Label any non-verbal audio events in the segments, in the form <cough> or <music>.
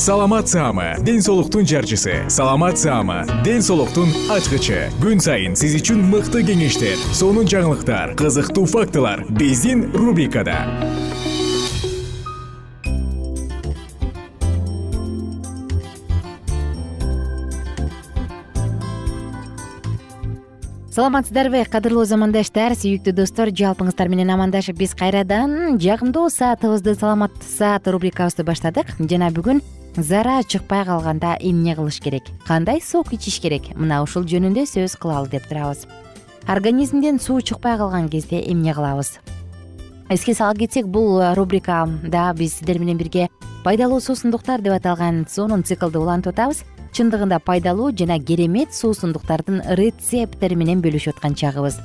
саламат саама ден соолуктун жарчысы. Саламат саама ден соолуктун ачкычы. Күн сайын сиз үчүн мыкты кеңештер сонун жаңылыктар кызыктуу фактылар биздин рубрикада. Саламатсыздарбы кадырлуу замандаштар сүйүктүү достор жалпыңыздар менен амандашып биз кайрадан жагымдуу саатыбызды саламат саат рубрикабызды баштадык. Жана бүгүн зара чыкпай калганда эмне кылыш керек? Кандай сок ичиш керек? Мына ушул жөнүндө сөз кылалы деп турабыз. Организмден суу чыкпай калган кезде эмне кылабыз? Эске сала кетсек бул рубрикада биз сиздер менен бирге пайдалуу суусундуктар деп аталган сонун циклды улантып атабыз. Чындыгында пайдалуу жана керемет суусундуктардын рецепттери менен бөлүшүп аткан чагыбыз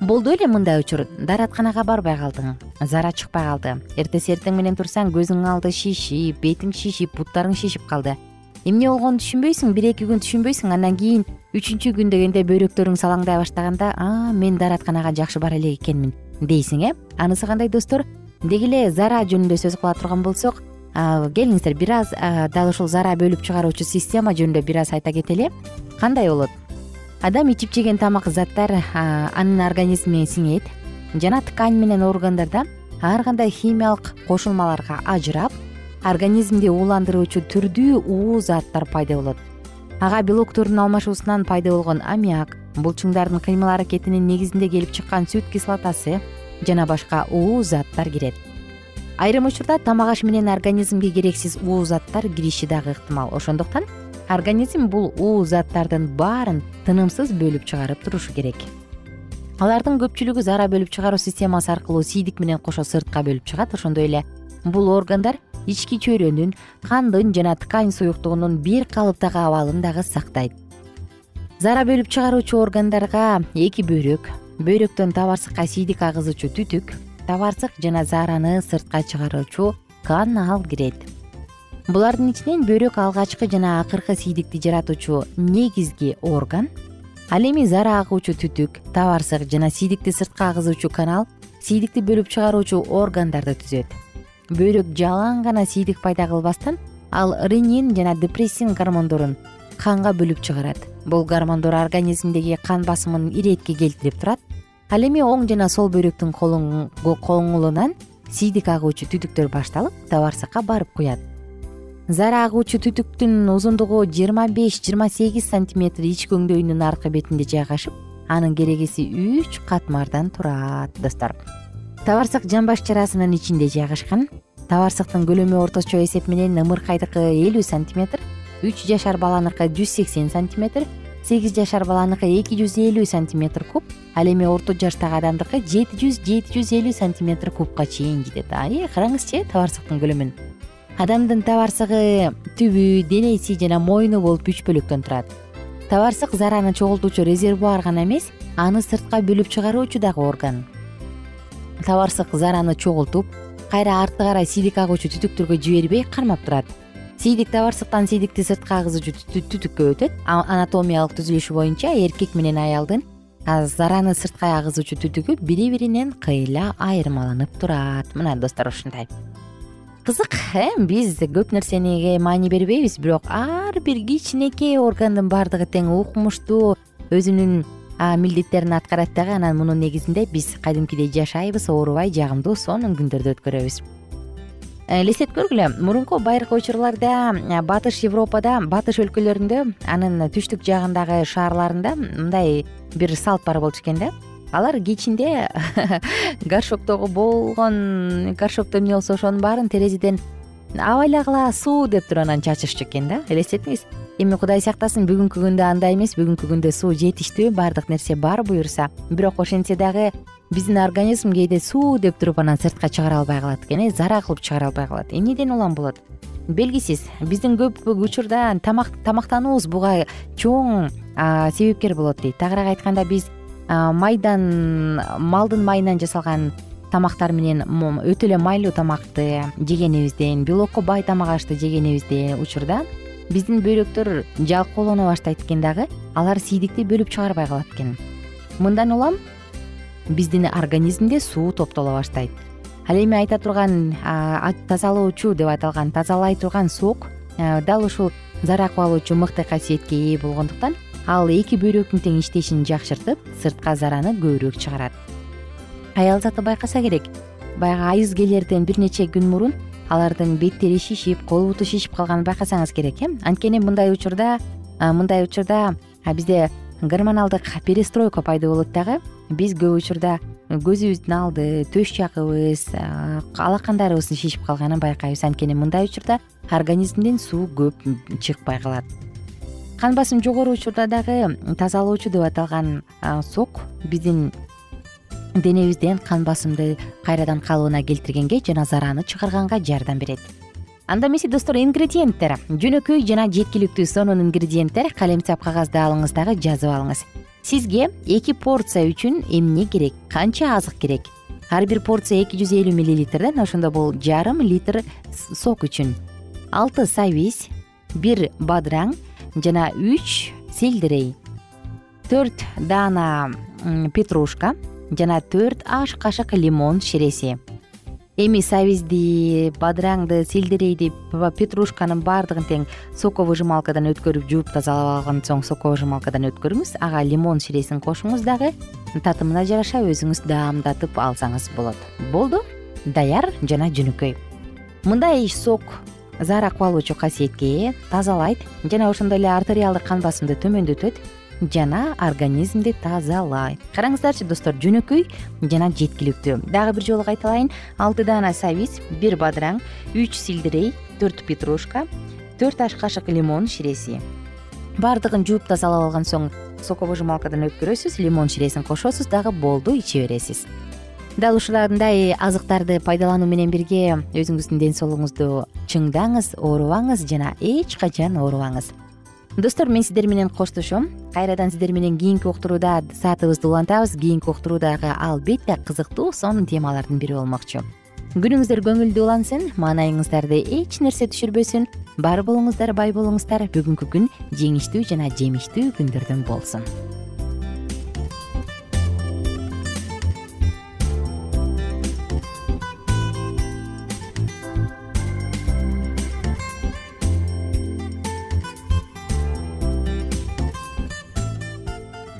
болду эле мындай учур. Дааратканага барбай калдың. Зара чыкпай калды. Эртеси эртең менен турсаң көзүңдүн алды шишип бетиң шишип буттарың шишип калды. Эмне болгонун түшүнбөйсүң? Бир эки күн түшүнбөйсүң. Андан кийин үчүнчү күн дегенде бөйрөктөрүң салаңдай баштаганда а мен дааратканага жакшы бара элек экенмин дейсиң э? Анысы кандай достор? Деги эле зара жөнүндө сөз кыла турган болсок келиңиздер бир аз дал ушул зара бөлүп чыгаруучу система жөнүндө бир аз айта кетели. Кандай болот адам ичип жеген тамак заттар анын организмине сиңет. Жана ткань менен органдарда ар кандай химиялык кошулмаларга ажырап организмди ууландыруучу түрдүү уу заттар пайда болот. Ага белоктордун алмашуусунан пайда болгон аммиак булчуңдардын кыймыл аракетинин негизинде келип чыккан сүт кислотасы жана башка уу заттар кирет. Айрым учурда тамак аш менен организмге керексиз уу заттар кириши дагы ыктымал. Ошондуктан организм бул уу заттардын баарын тынымсыз бөлүп чыгарып турушу керек. Алардын көпчүлүгү зара бөлүп чыгаруу системасы аркылуу сийдик менен кошо сыртка бөлүп чыгат ошондой эле бул органдар ички чөйрөнүн кандын жана ткань суюктугунун бир калыптагы абалын дагы сактайт. Зара бөлүп чыгаруучу органдарга эки бөйрөк бөйрөктөн табарсыкка сийдик агызуучу түтүк табарсык жана зараны сыртка чыгаруучу канал кирет булардын ичинен бөйрөк алгачкы жана акыркы сийдикти жаратуучу негизги орган ал эми зара агуучу түтүк табарсык жана сийдикти сыртка агызуучу канал сийдикти бөлүп чыгаруучу органдарды түзөт. Бөйрөк жалаң гана сийдик пайда кылбастан ал ренин жана депрессин гормондорун канга бөлүп чыгарат. Бул гормондор организмдеги кан басымын иретке келтирип турат ал эми оң жана сол бөйрөктүн коңулунан сийдик агуучу түтүктөр башталып табарсыкка барып куят зара агуучу түтүктүн узундугу жыйырма беш жыйырма сегиз сантиметр ич көңдөйүнүн аркы бетинде жайгашып анын керегеси үч катмардан турат достор. Табарсык жамбаш жарасынын ичинде жайгашкан табарсыктын көлөмү орточо эсеп менен ымыркайдыкы элүү сантиметр үч жашар баланыкы жүз сексен сантиметр сегиз жашар баланыкы эки жүз элүү сантиметр куб ал эми орто жаштагы адамдыкы жети жүз жети жүз элүү сантиметр кубка чейин жетет. Ай караңызчы э табарсыктын көлөмүн адамдын табарсыгы түбү денеси жана мойну болуп үч бөлүктөн турат. Табарсык зараны чогултуучу резервуар гана эмес аны сыртка бөлүп чыгаруучу дагы орган. Табарсык зараны чогултуп кайра артты карай сийдик агуучу түтүктөргө жибербей кармап турат. Сийдик табарсыктан сийдикти сыртка агызуучу түтүккө өтөт. Анатомиялык түзүлүшү боюнча эркек менен аялдын зараны сыртка агызуучу түтүгү бири биринен кыйла айырмаланып турат. Мына достор ушундай кызык э? Биз көп нерсенеге маани бербейбиз бирок ар бир кичинекей органдын баардыгы тең укмуштуу өзүнүн милдеттерин аткарат дагы анан мунун негизинде биз кадимкидей жашайбыз оорубай жагымдуу сонун күндөрдү өткөрөбүз. Э, элестеткөргүлө мурунку байыркы учурларда батыш европада батыш өлкөлөрүндө анын түштүк жагындагы шаарларында мындай бир салт бар болчу экен да алар кечинде <laughs> горшоктогу болгон горшокто эмне болсо ошонун баарын терезеден абайлагыла суу! деп туруп анан чачышчу экен да. Элестетиңиз. Эми кудай сактасын бүгүнкү күндө андай эмес бүгүнкү күндө суу жетиштүү баардык нерсе бар буюрса. Бирок ошентсе дагы биздин организм кээде суу! деп туруп анан сыртка чыгара албай калат экен э зара кылып чыгара албай калат. Эмнеден улам болот? Белгисиз биздин көп учурда тамактануубуз буга чоң себепкер болот дейт. Тагыраак айтканда биз майдан малдын майынан жасалган тамактар менен өтө эле майлуу тамакты жегенибизден белокко бай тамак ашты жегенибизден учурда биздин бөйрөктөр жалкоолоно баштайт экен дагы алар сийдикти бөлүп чыгарбай калат экен. Мындан улам биздин организмде суу топтоло баштайт. Ал эми айта турган тазалоочу деп аталган тазалай турган сок дал ушул зара кубалоочу мыкты касиетке ээ болгондуктан ал эки бөйрөктүн тең иштешин жакшыртып сыртка зараны көбүрөөк чыгарат. Аял заты байкаса керек. Баягы айыз келерден бир нече күн мурун алардын беттери шишип кол буту шишип калганын байкасаңыз керек э? Анткени мындай учурда мындай учурда бизде гормоналдык перестройка пайда болот дагы. Биз көп учурда көзүбүздүн алды төш жагыбыз алакандарыбыздын шишип калганын байкайбыз. Анткени мындай учурда организмден суу көп чыкпай калат кан басым жогору учурда дагы тазалоочу деп аталган сок биздин денебизден кан басымды кайрадан калыбына келтиргенге жана зараны чыгарганга жардам берет. Анда эмесе достор ингредиенттер. Жөнөкөй жана жеткиликтүү сонун ингредиенттер калемсап кагазды алыңыз дагы жазып алыңыз. Сизге эки порция үчүн эмне керек? Канча азык керек? Ар бир порция эки жүз элүү миллилитрден ошондо бул жарым литр сок үчүн. Алты сабиз бир бадыраң жана үч сельдерей төрт даана петрушка жана төрт аш кашык лимон ширеси эми сабизди бадыраңды сельдерейди петрушканын баардыгын тең соковыжималкадан өткөрүп жууп тазалап алган соң соковыжималкадан өткөрүңүз ага лимон ширесин кошуңуз дагы татымына жараша өзүңүз даамдатып алсаңыз болот. Болду? Даяр жана жөнөкөй. Мындай сок заара кубалоочу касиетке ээ тазалайт. Жана ошондой эле артериалдык кан басымды төмөндөтөт жана организмди тазалайт. Караңыздарчы достор жөнөкөй жана жеткиликтүү. Дагы бир жолу кайталайын. Алты даана сабиз бир бадыраң үч сельдерей төрт петрушка төрт аш кашык лимон ширеси. Баардыгын жууп тазалап алган соң соковыжималкадан өткөрөсүз лимон ширесин кошосуз дагы болду иче бересиз дал ушундай азыктарды пайдалануу менен бирге өзүңүздүн ден соолугуңузду чыңдаңыз оорубаңыз жана эч качан оорубаңыз достор мен сиздер менен коштошом. Кайрадан сиздер менен кийинки уктурууда саатыбызды улантабыз. Кийинки уктуруу дагы албетте кызыктуу сонун темалардын бири болмокчу. Күнүңүздөр көңүлдүү улансын маанайыңыздарды эч нерсе түшүрбөсүн бар болуңуздар бай болуңуздар. Бүгүнкү күн жеңиштүү жана жемиштүү күндөрдөн болсун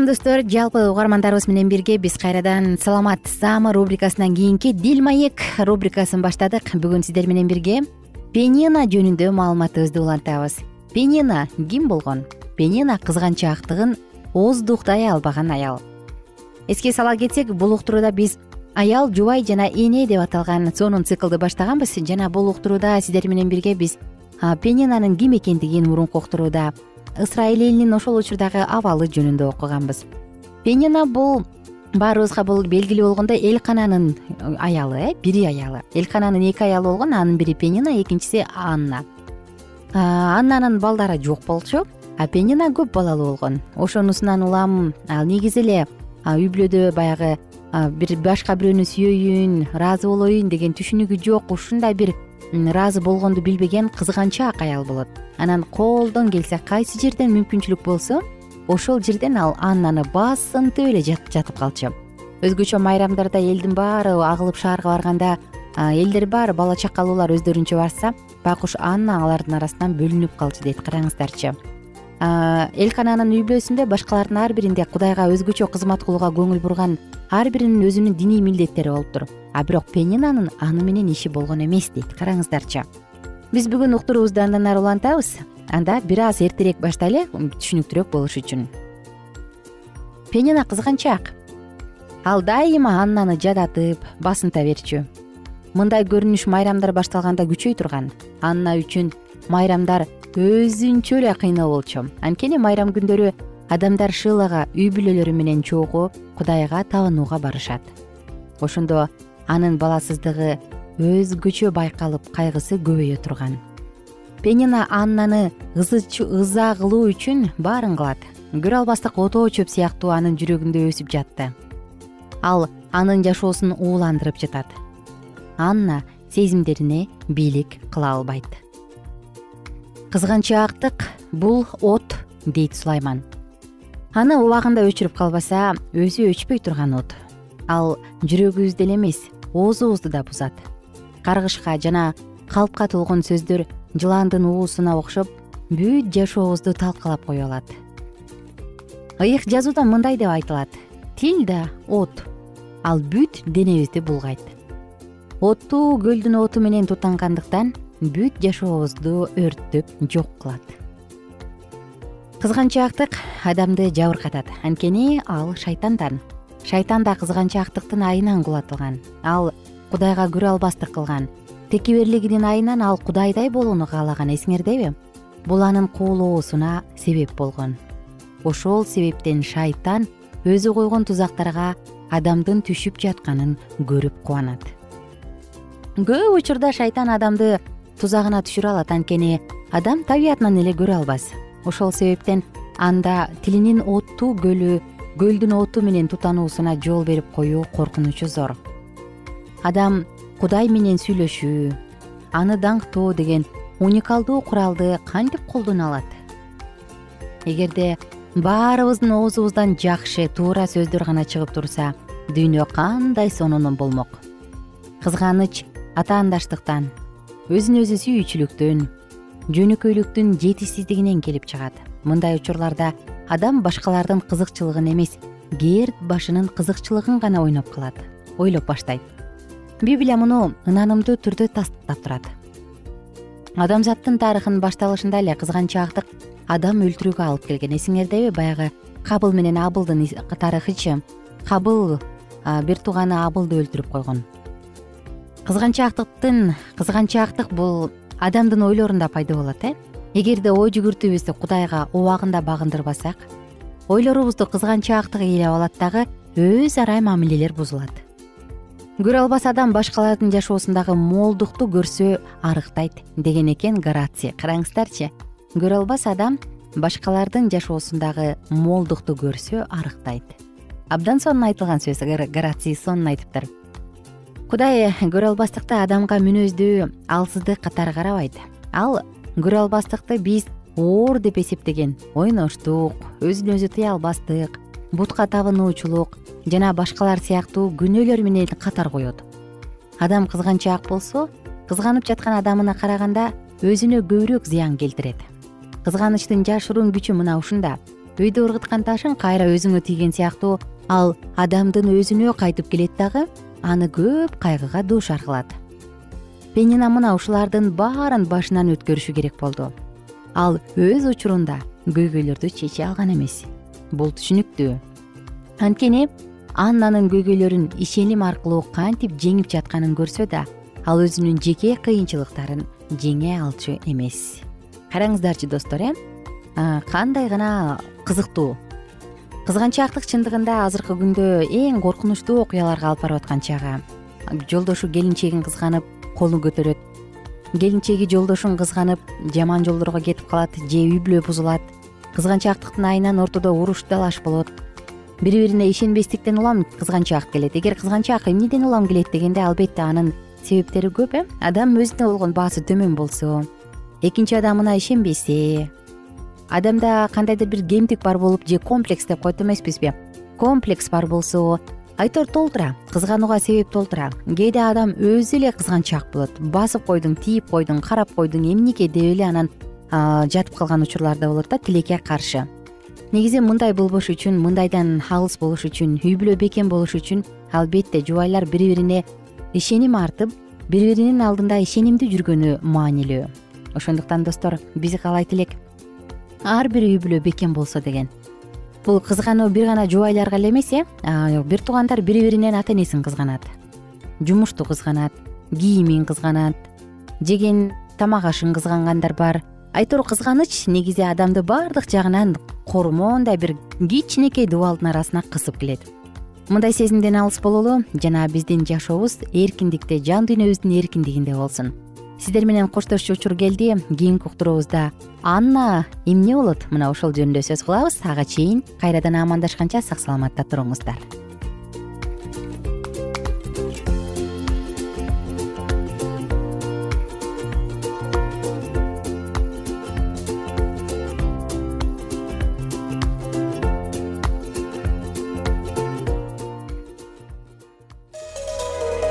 салам достор. Жалпы угармандарыбыз менен бирге биз кайрадан саламат саама рубрикасынан кийинки дил маек рубрикасын баштадык. Бүгүн сиздер менен бирге пенина жөнүндө маалыматыбызды улантабыз. Пенина ким болгон? Пенина кызганчаактыгын ооздуктай албаган аял. Эске сала кетсек бул уктурууда биз аял жубай жана эне деп аталган сонун циклды баштаганбыз. Жана бул уктурууда сиздер менен бирге биз пенинанын ким экендигин мурунку уктурууда ысрайыл элинин ошол учурдагы абалы жөнүндө окуганбыз. Пенина бул баарыбызга бул белгилүү болгондой элкананын аялы э бири аялы. Элкананын эки аялы болгон анын бири пенина экинчиси анна. Аннанын балдары жок болчу а пенина көп балалуу болгон. Ошонусунан улам ал негизи эле үй бүлөдө баягы бир башка бирөөнү сүйөйүн ыраазы болоюн деген түшүнүгү жок. Ушундай бир ыраазы болгонду билбеген кызганчаак аял болот. Анан колдон келсе кайсы жерден мүмкүнчүлүк болсо ошол жерден ал аннаны басынтып эле жатып калчу. Өзгөчө майрамдарда элдин баары агылып шаарга барганда элдер баары бала чакалуулар өздөрүнчө барса байкуш анна алардын арасынан бөлүнүп калчу дейт караңыздарчы элкананын үй бүлөсүндө башкалардын ар биринде кудайга өзгөчө кызмат кылууга көңүл бурган ар биринин өзүнүн диний милдеттери болуптур а бирок пенинанын аны менен иши болгон эмес дейт караңыздарчы. Биз бүгүн уктуруубузду андан ары улантабыз. Анда бир аз эртерээк баштайлы түшүнүктүүрөөк болуш үчүн. Пенина кызганчаак ал дайыма аннаны жадатып басынта берчү мындай көрүнүш майрамдар башталганда күчөй турган. Анна үчүн майрамдар өзүнчө эле кыйноо болчу. Анткени майрам күндөрү адамдар шылага үй бүлөлөрү менен чогуу кудайга табынууга барышат. Ошондо анын баласыздыгы өзгөчө байкалып кайгысы көбөйө турган. Пенина аннаны ыза кылуу үчүн баарын кылат. Көрө албастык отоо чөп сыяктуу анын жүрөгүндө өсүп жатты. Ал анын жашоосун ууландырып жатат. Анна сезимдерине бийлик кыла албайт кызганчаактык бул от дейт сулайман. Аны убагында өчүрүп калбаса өзү өчпөй турган от. Ал жүрөгүбүздү эле эмес оозубузду да бузат. Каргышка жана калпка толгон сөздөр жыландын уусуна окшоп бүт жашообузду талкалап кое алат. Ыйык жазууда мындай деп айтылат. Тил да от ал бүт денебизди булгайт. Оттуу көлдүн оту менен тутангандыктан бүт жашообузду өрттөп жок кылат. Кызганчаактык адамды жабыркатат. Анткени ал шайтандан. Шайтан да кызганчаактыктын айынан кулатылган. Ал кудайга көрө албастык кылган. Текеберлигинин айынан ал кудайдай болууну каалаган эсиңердеби? Бул анын куулоосуна себеп болгон. Ошол себептен шайтан өзү койгон тузактарга адамдын түшүп жатканын көрүп кубанат. Көп учурда шайтан адамды тузагына түшүрө алат. Анткени адам табиятынан эле көрө албас. Ошол себептен анда тилинин оттуу көлү көлдүн оту менен тутануусуна жол берип коюу коркунучу зор. Адам кудай менен сүйлөшүү аны даңктоо деген уникалдуу куралды кантип колдоно алат? Эгерде баарыбыздын оозубуздан жакшы туура сөздөр гана чыгып турса дүйнө кандай сонун болмок? Кызганыч атаандаштыктан өзүн өзү сүйүүчүлүктөн жөнөкөйлүктүн жетишсиздигинен келип чыгат. Мындай учурларда адам башкалардын кызыкчылыгын эмес кээ башынын кызыкчылыгын гана ойноп калат. Ойлоп баштайт. Библия муну ынанымдуу түрдө тастыктап турат. Адамзаттын тарыхынын башталышында эле кызганчаактык адам өлтүрүүгө алып келген эсиңердеби баягы кабыл менен абылдын тарыхычы кабыл бир тууганы абылды өлтүрүп койгон кызганчаактыктын кызганчаактык бул адамдын ойлорунда пайда болот э? Эгерде ой жүгүртүүбүздү кудайга убагында багындырбасак ойлорубузду кызганчаактык ээлеп алат дагы өз ара мамилелер бузулат. Көрө албас адам башкалардын жашоосундагы молдукту көрсө арыктайт деген экен гораций караңыздарчы көрө албас адам башкалардын жашоосундагы молдукту көрсө арыктайт. Абдан сонун айтылган сөз гораций сонун айтыптыр кудай көрө албастыкты адамга мүнөздүү алсыздык катары карабайт. Ал көрө албастыкты биз оор деп эсептеген ойноштук өзүн өзү тыя албастык бутка табынуучулук жана башкалар сыяктуу күнөөлөр менен катар коет. Адам кызганчаак болсо кызганып жаткан адамына караганда өзүнө көбүрөөк зыян келтирет. Кызганычтын жашыруун күчү мына ушунда. Үйдө ыргыткан ташың кайра өзүңө тийген сыяктуу ал адамдын өзүнө кайтып келет дагы аны көп кайгыга дуушар кылат пенина мына ушулардын баарын башынан өткөрүшү керек болду. Ал өз учурунда көйгөйлөрдү чече алган эмес. Бул түшүнүктүү. Анткени аннанын көйгөйлөрүн ишеним аркылуу кантип жеңип жатканын көрсө да ал өзүнүн жеке кыйынчылыктарын жеңе алчу эмес. Караңыздарчы достор э? Кандай гана кызыктуу кызганчаактык чындыгында азыркы күндө эң коркунучтуу окуяларга алып барып аткан чагы. Жолдошу келинчегин кызганып колун көтөрөт. Келинчеги жолдошун кызганып жаман жолдорго кетип калат же үй бүлө бузулат. Кызганчаактыктын айынан ортодо уруш талаш болот. Бири бирине ишенбестиктен улам кызганчаак келет. Эгер кызганчаак эмнеден улам келет дегенде албетте анын себептери көп э. Адам өзүнө болгон баасы төмөн болсо. Экинчи адамына ишенбесе адамда кандайдыр бир кемтик бар болуп же комплекс деп коет эмеспизби. Комплекс бар болсо айтор толтура кызганууга себеп толтура. Кээде адам өзү эле кызганчаак болот. Басып койдуң тийип койдуң карап койдуң эмнеге деп эле анан жатып калган учурлар да болот да тилекке каршы. Негизи мындай болбош үчүн мындайдан алыс болуш үчүн үй бүлө бекем болуш үчүн албетте жубайлар бири бирине ишеним артып бири биринин алдында ишенимдүү жүргөнү маанилүү. Ошондуктан достор биз каалайт элек ар бир үй бүлө бекем болсо деген. Бул кызгануу бир гана жубайларга эле эмес э? Бир туугандар бири биринен ата энесин кызганат. Жумушту кызганат кийимин кызганат жеген тамак ашын кызгангандар бар. Айтор кызганыч негизи адамды баардык жагынан кормоондай бир кичинекей дубалдын арасына кысып келет. Мындай сезимден алыс бололу жана биздин жашообуз эркиндикте жан дүйнөбүздүн эркиндигинде болсун сиздер менен коштошчу учур келди кийинки уктуруубузда. Анна эмне болот? Мына ошол жөнүндө сөз кылабыз. Ага чейин кайрадан амандашканча сак саламатта туруңуздар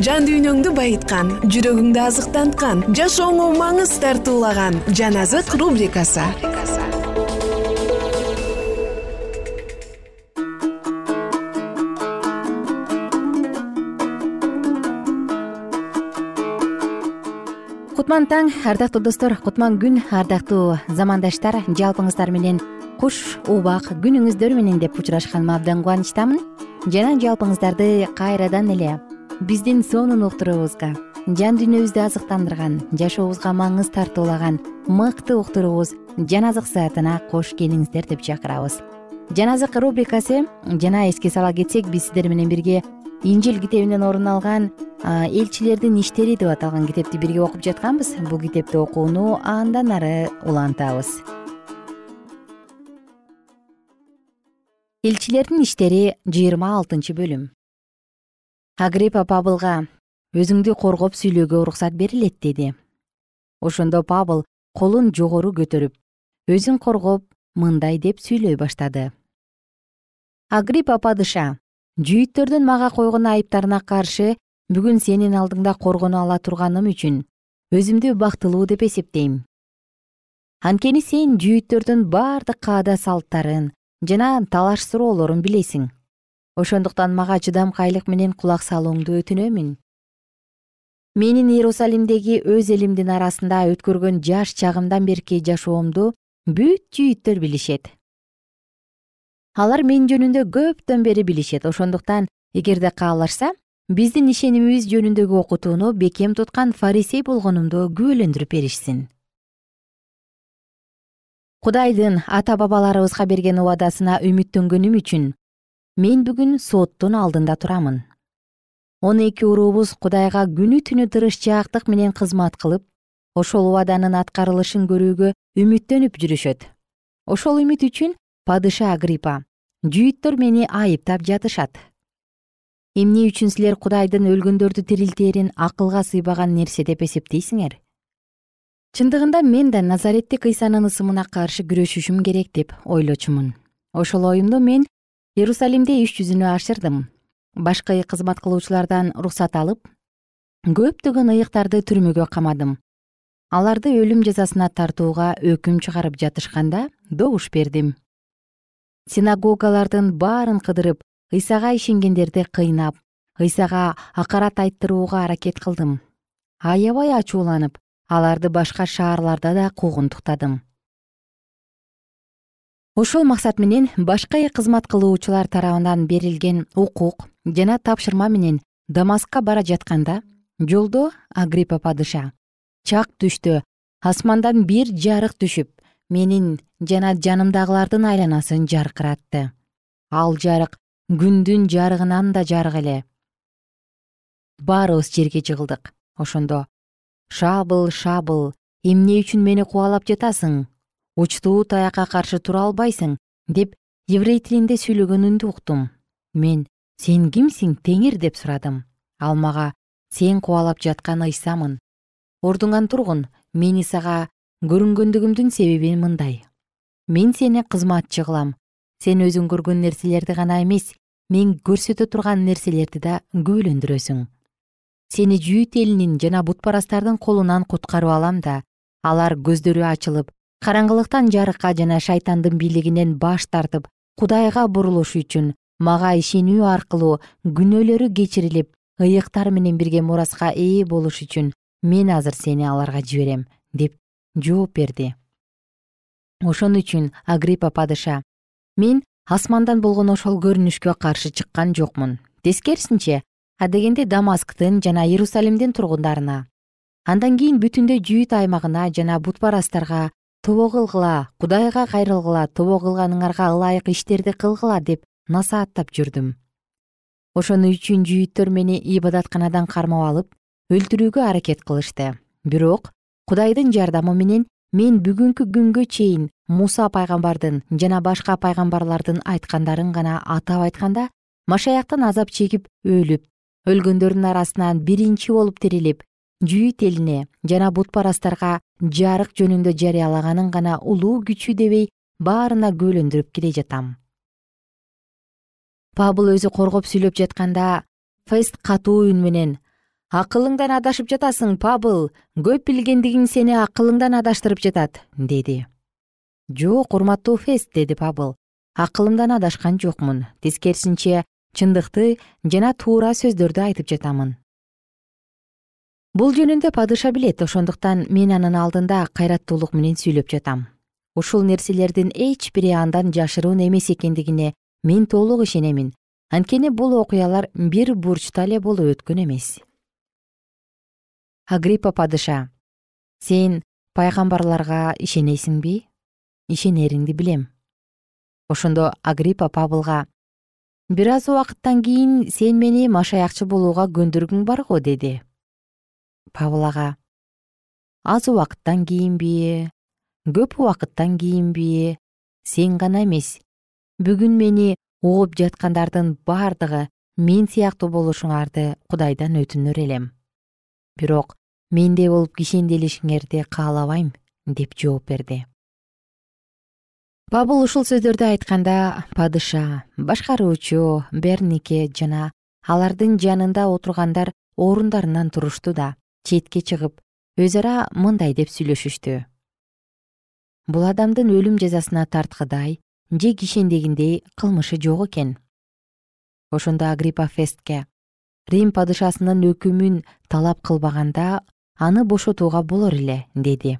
жан дүйнөңдү байыткан жүрөгүңдү азыктанткан жашооңо маңыз тартуулаган жан азык рубрикасы. Кутман таң ардактуу достор кутман күн ардактуу замандаштар жалпыңыздар менен куш убак күнүңүздөр менен деп учурашканыма абдан кубанычтамын. Жана жалпыңыздарды кайрадан эле биздин сонун уктуруубузга жан дүйнөбүздү азыктандырган жашообузга маңыз тартуулаган мыкты уктуруубуз жаназык саатына кош келиңиздер деп чакырабыз. Жаназык рубрикасы жана эске сала кетсек биз сиздер менен бирге инжил китебинен орун алган элчилердин иштери деп аталган китепти бирге окуп жатканбыз. Бул китепти окууну андан ары улантабыз. Элчилердин иштери жыйырма алтынчы бөлүм агриппа пабылга өзүңдү коргоп сүйлөөгө уруксат берилет деди. Ошондо пабыл колун жогору көтөрүп өзүн коргоп мындай деп сүйлөй баштады. Агриппа падыша жүйүттөрдүн мага койгон айыптарына каршы бүгүн сенин алдыңда коргоно ала турганым үчүн өзүмдү бактылуу деп эсептейм. Анткени сен жүйүттөрдүн бардык каада салттарын жана талаш суроолорун билесиң ошондуктан мага чыдамкайлык менен кулак салууңду өтүнөмүн. Менин иерусалимдеги өз элимдин арасында өткөргөн жаш чагымдан берки жашоомду бүт жүйүттөр билишет. Алар мен жөнүндө көптөн бери билишет. Ошондуктан эгерде каалашса биздин ишенимибиз жөнүндөгү окутууну бекем туткан фарисей болгонумду күбөлөндүрүп беришсин. Кудайдын ата бабаларыбызга берген убадасына үмүттөнгөнүм үчүн мен бүгүн соттун алдында турамын. Он эки уруубуз кудайга күнү түнү тырышчаактык менен кызмат кылып ошол убаданын аткарылышын көрүүгө үмүттөнүп жүрүшөт. Ошол үмүт үчүн падыша агриппа жүйүттөр мени айыптап жатышат. Эмне үчүн силер кудайдын өлгөндөрдү тирилтээрин акылга сыйбаган нерсе деп эсептейсиңер? Чындыгында мен да назареттик ыйсанын ысымына каршы күрөшүшүм керек деп ойлочумун. Ошол оюмду мен иерусалимде иш жүзүнө ашырдым. Башкы кызмат кылуучулардан уруксат алып көптөгөн ыйыктарды түрмөгө камадым. Аларды өлүм жазасына тартууга өкүм чыгарып жатышканда добуш бердим. Синагогалардын баарын кыдырып ыйсага ишенгендерди кыйнап ыйсага акарат айттырууга аракет кылдым. Аябай ачууланып аларды башка шаарларда да куугунтуктадым ошол максат менен башка кызмат кылуучулар тарабынан берилген укук жана тапшырма менен дамаскка бара жатканда жолдо агриппа падыша. Чак түштө асмандан бир жарык түшүп менин жана жанымдагылардын айланасын жаркыратты. Ал жарык күндүн жарыгынан да жарык эле. Баарыбыз жерге жыгылдык ошондо шабыл шабыл эмне үчүн мени кубалап жатасың учтуу таякка каршы тура албайсың деп еврей тилинде сүйлөгөн үндү уктум. Мен сен кимсиң теңир деп сурадым. Ал мага сен кубалап жаткан ыйсамын. Ордуңан тургун мени сага көрүнгөндүгүмдүн себеби мындай. Мен сени кызматчы кылам. Сен өзүң көргөн нерселерди гана эмес мен көрсөтө турган нерселерди да күбөлөндүрөсүң. Сени жүйүт элинин жана бутпарастардын колунан куткарып алам да алар көздөрү ачылып караңгылыктан жарыкка жана шайтандын бийлигинен баш тартып кудайга бурулуш үчүн мага ишенүү аркылуу күнөөлөрү кечирилип ыйыктар менен бирге мураска ээ болуш үчүн мен азыр сени аларга жиберем деп жооп берди. Ошон үчүн агриппа падыша мен асмандан болгон ошол көрүнүшкө каршы чыккан жокмун. Тескерисинче адегенде дамасктын жана иерусалимдин тургундарына. Андан кийин бүтүндөй жүйүт аймагына жана бутпарастарга тобо кылгыла кудайга кайрылгыла тобо кылганыңарга ылайык иштерди кылгыла деп насааттап жүрдүм. Ошон үчүн жүйүттөр мени ибадатканадан кармап алып өлтүрүүгө аракет кылышты. Бирок кудайдын жардамы менен мен бүгүнкү күнгө чейин муса пайгамбардын жана башка пайгамбарлардын айткандарын гана атап айтканда машаяктан азап чегип өлүп өлгөндөрдүн арасынан биринчи болуп тирилип жүйүт элине жана бутпарастарга жарык жөнүндө жарыялаганын гана улуу күчү дебей баарына күбөлөндүрүп келе жатам. Пабыл өзү коргоп сүйлөп жатканда фест катуу үн менен акылыңдан адашып жатасың пабыл көп билгендигиң сени акылыңдан адаштырып жатат деди. Жок урматтуу фест деди пабыл акылымдан адашкан жокмун тескерисинче чындыкты жана туура сөздөрдү айтып жатамын бул жөнүндө падыша билет ошондуктан мен анын алдында кайраттуулук менен сүйлөп жатам. Ушул нерселердин эч бири андан жашыруун эмес экендигине мен толук ишенемин. Анткени бул окуялар бир бурчта эле болуп өткөн эмес. Агриппа падыша сен пайгамбарларга ишенесиңби? Ишенериңди билем. Ошондо агриппа павылга бир аз убакыттан кийин сен мени машаякчы болууга көндүргүң барго деди павыл ага. Аз убакыттан кийинби көп убакыттан кийинби сен гана эмес. Бүгүн мени угуп жаткандардын бардыгы мен сыяктуу болушуңарды кудайдан өтүнөр элем. Бирок мендей болуп кишенделишиңерди каалабайм деп жооп берди. Пабыл ушул сөздөрдү айтканда падыша башкаруучу бернике жана алардын жанында отургандар орундарынан турушту да четке чыгып өз ара мындай деп сүйлөшүштү. Бул адамдын өлүм жазасына тарткыдай же кишендегиндей кылмышы жок экен ошондо агриппа фестке рим падышасынын өкүмүн талап кылбаганда аны бошотууга болор эле деди.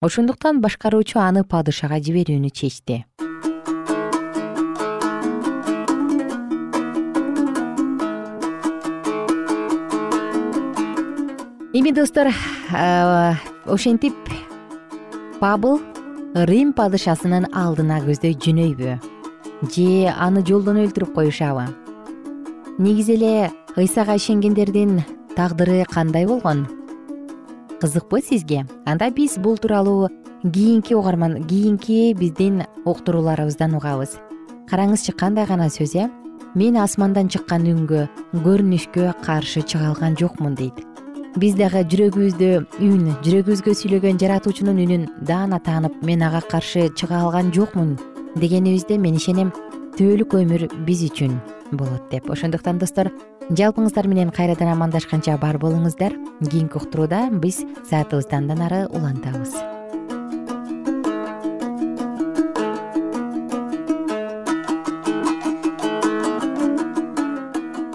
Ошондуктан башкаруучу аны падышага жиберүүнү чечти эми достор ошентип пабыл рим падышасынын алдына көздөй жөнөйбү. Же аны жолдон өлтүрүп коюшабы? Негизи эле ыйсага ишенгендердин тагдыры кандай болгон? Кызыкпы сизге. Анда биз бул тууралуу кийинки угарман кийинки биздин уктурууларыбыздан угабыз. Караңызчы кандай гана сөз э? Мен асмандан чыккан үнгө көрүнүшкө каршы чыга алган жокмун дейт биз дагы жүрөгүбүздө үн жүрөгүбүзгө сүйлөгөн жаратуучунун үнүн даана таанып мен ага каршы чыга алган жокмун дегенибизде мен ишенем түбөлүк өмүр биз үчүн болот деп. Ошондуктан достор жалпыңыздар менен кайрадан амандашканча бар болуңуздар. Кийинки уктурууда биз саатыбызды андан ары улантабыз